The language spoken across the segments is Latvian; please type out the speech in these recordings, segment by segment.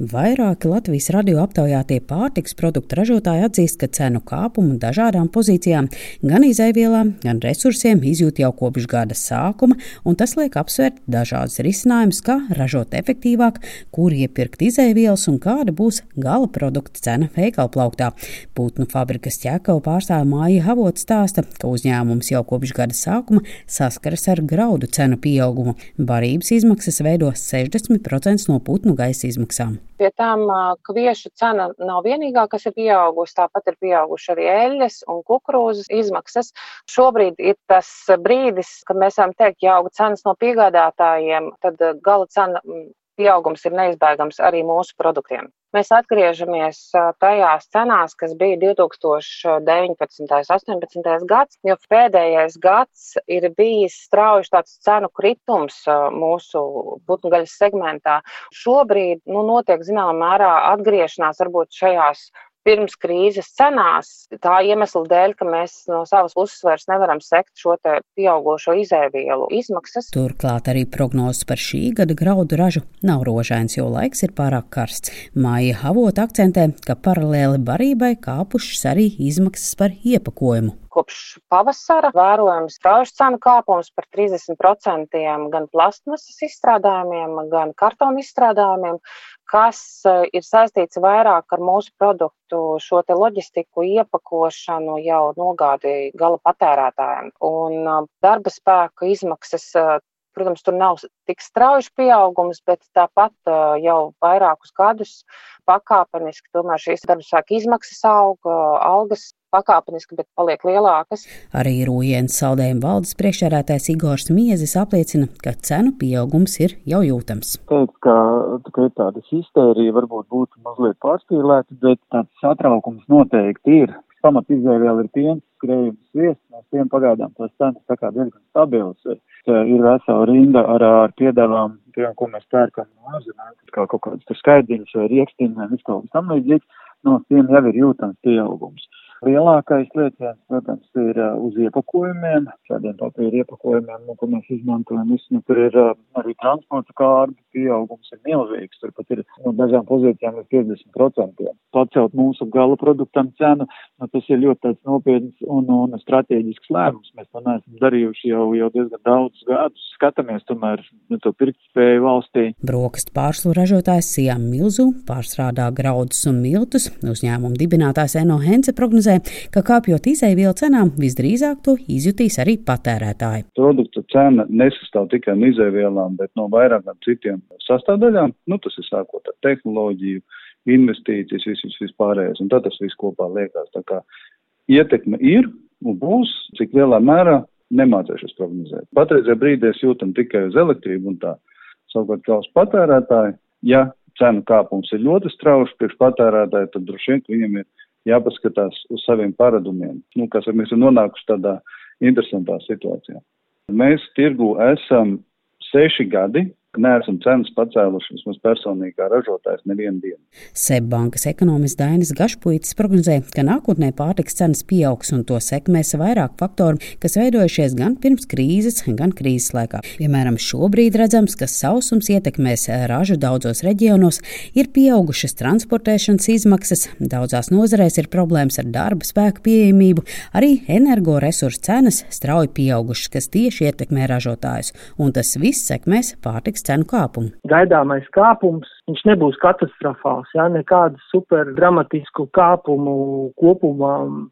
Vairāki Latvijas radio aptaujātie pārtiks produktu ražotāji atzīst, ka cenu kāpumu dažādām pozīcijām, gan izēvielām, gan resursiem izjūt jau kopš gada sākuma, un tas liek apsvērt dažādus risinājumus, kā ražot efektīvāk, kur iepirkt izēvielas un kāda būs gala produkta cena veikalplauktā. Putnu fabrikas ķekava pārstāvja Māja Havots stāsta, ka uzņēmums jau kopš gada sākuma saskaras ar graudu cenu pieaugumu. Barības izmaksas veido 60% no putnu gaisa izmaksām. Pie tām kviešu cena nav vienīgā, kas ir pieaugusi. Tāpat ir pieauguši arī eļļas un kukurūzas izmaksas. Šobrīd ir tas brīdis, kad mēs varam teikt, ja auga cenas no piegādātājiem, tad gala cena pieaugums ir neizbēgams arī mūsu produktiem. Mēs atgriežamies tajās cenās, kas bija 2019. un 2018. gads, jo pēdējais gads ir bijis strauji tāds cenu kritums mūsu putnugaļas segmentā. Šobrīd nu, notiek zināmā mērā atgriešanās varbūt šajās pirms krīzes cenās, tā iemesla dēļ, ka mēs no savas puses vairs nevaram sekt šo pieaugušo izēvielu izmaksas. Turklāt arī prognozes par šī gada graudu ražu nav rožains, jo laiks ir pārāk karsts. Māja Havot akcentē, ka paralēli barībai kāpušas arī izmaksas par iepakojumu. Kopš pavasara vērojams strauji cenu kāpums par 30% gan plastmasas izstrādājumiem, gan kartonu izstrādājumiem, kas eh, ir saistīts vairāk ar mūsu produktu šo te loģistiku, iepakošanu, jau nogādi gala patērētājiem. Un eh, darba spēka izmaksas eh, Protams, tur nav tik strauji pieaugums, bet tāpat jau vairākus gadus pakāpeniski tomēr šīs darba spēka izmaksas auga, algas pakāpeniski, bet paliek lielākas. Arī Rūjienas saldējuma valdes priekšsēdētājs Igors Miezis apliecina, ka cenu pieaugums ir jau jūtams. Teikt, ka, ka tāda histērija varbūt būtu mazliet pārspīlēta, bet tāds satraukums noteikti ir. Pamat izvēle ir piens, skrējums, sviests. Mēs tiem pagaidām tās cenas tā kā diezgan stabilas. Ir vesela rinda ar, ar piedāvām, tiem, ko mēs pērkam no ārzemēm, kā kaut kādas skaidriņas vai riekstīnas vai viskaut kas tam līdzīgs. No tiem jau ir jūtams pieaugums. Lielākais lēciens, protams, ir uh, uz iepakojumiem, šādiem papīra iepakojumiem, nu, ko mēs izmantojam. Nu, tur ir uh, arī transporta kārbi, pieaugums ir milzīgs, tur pat ir no nu, dažām pozīcijām ir 50%. Pacelt mūsu gala produktam cenu, nu, tas ir ļoti tāds nopietns un, un strateģisks lēmums. Mēs to neesam darījuši jau, jau diezgan daudzus gadus. Skatāmies tomēr nu, to pirktspēju valstī. Brokastu pārslu ražotājs Sijām Milzu pārstrādā graudus un miltus. Uzņēmuma dibinātājs Eno Hence prognozē prognozē, ka kāpjot izēvielu cenām, visdrīzāk to izjutīs arī patērētāji. Produkta cena nesastāv tikai no izēvielām, bet no vairākām citiem sastāvdaļām. Nu, tas ir sākot ar tehnoloģiju, investīcijas, viss vispārējais, un tad tas viss kopā liekas. Tā kā ietekme ir un būs, cik lielā mērā nemācīšos prognozēt. Patreizajā brīdī es jūtam tikai uz elektrību un tā. Savukārt, kā uz patērētāju, ja cenu kāpums ir ļoti strauši priekš patērētāju, tad droši vien viņam ir jāpaskatās uz saviem paradumiem, nu, kas mēs esam nonākuši tādā interesantā situācijā. Mēs tirgu esam seši gadi, neesam cenas pacēluši vismaz personīgi kā ražotājs nevienu dienu. Seibankas ekonomists Dainis Gašpuitis prognozē, ka nākotnē pārtiks cenas pieaugs un to sekmēs vairāk faktoru, kas veidojušies gan pirms krīzes, gan krīzes laikā. Piemēram, šobrīd redzams, ka sausums ietekmēs ražu daudzos reģionos, ir pieaugušas transportēšanas izmaksas, daudzās nozarēs ir problēmas ar darba spēku pieejamību, arī energoresursu cenas strauji pieaugušas, kas tieši ietekmē ražotājus, un tas viss sekmēs pārtiks pārtiks cenu kāpumu. Gaidāmais kāpums, viņš nebūs katastrofāls, jā, nekādu super dramatisku kāpumu kopumā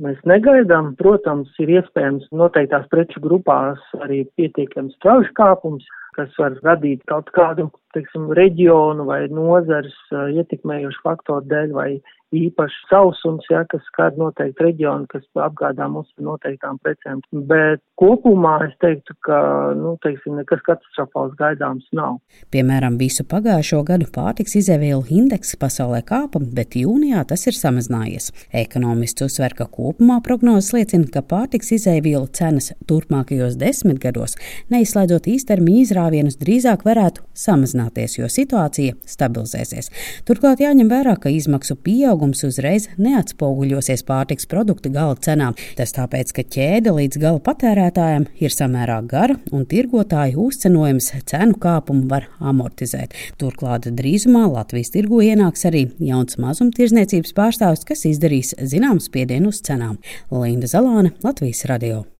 mēs negaidām. Protams, ir iespējams noteiktās preču grupās arī pietiekams strauji kāpums, kas var radīt kaut kādu, teiksim, reģionu vai nozars ietekmējušu faktoru dēļ vai īpaši sausums, ja, kas skar noteikti reģionu, kas apgādā mums ar noteiktām precēm. Bet kopumā es teiktu, ka, nu, teiksim, nekas katastrofāls gaidāms nav. Piemēram, visu pagājušo gadu pārtiks izēvielu indeks pasaulē kāpa, bet jūnijā tas ir samazinājies. Ekonomists uzsver, ka kopumā prognozes liecina, ka pārtiks izēvielu cenas turpmākajos desmit gados, neizslēdzot īstermiņa izrāvienus, drīzāk varētu samazināties, jo situācija stabilizēsies. Turklāt jāņem vērā, ka izmaksu pieaugums pieaugums uzreiz neatspoguļosies pārtiks produktu gala cenā. Tas tāpēc, ka ķēde līdz gala patērētājiem ir samērā gara un tirgotāju uzcenojums cenu kāpumu var amortizēt. Turklāt drīzumā Latvijas tirgu ienāks arī jauns mazumtirdzniecības pārstāvs, kas izdarīs zināmu spiedienu uz cenām. Linda Zalāne, Latvijas radio.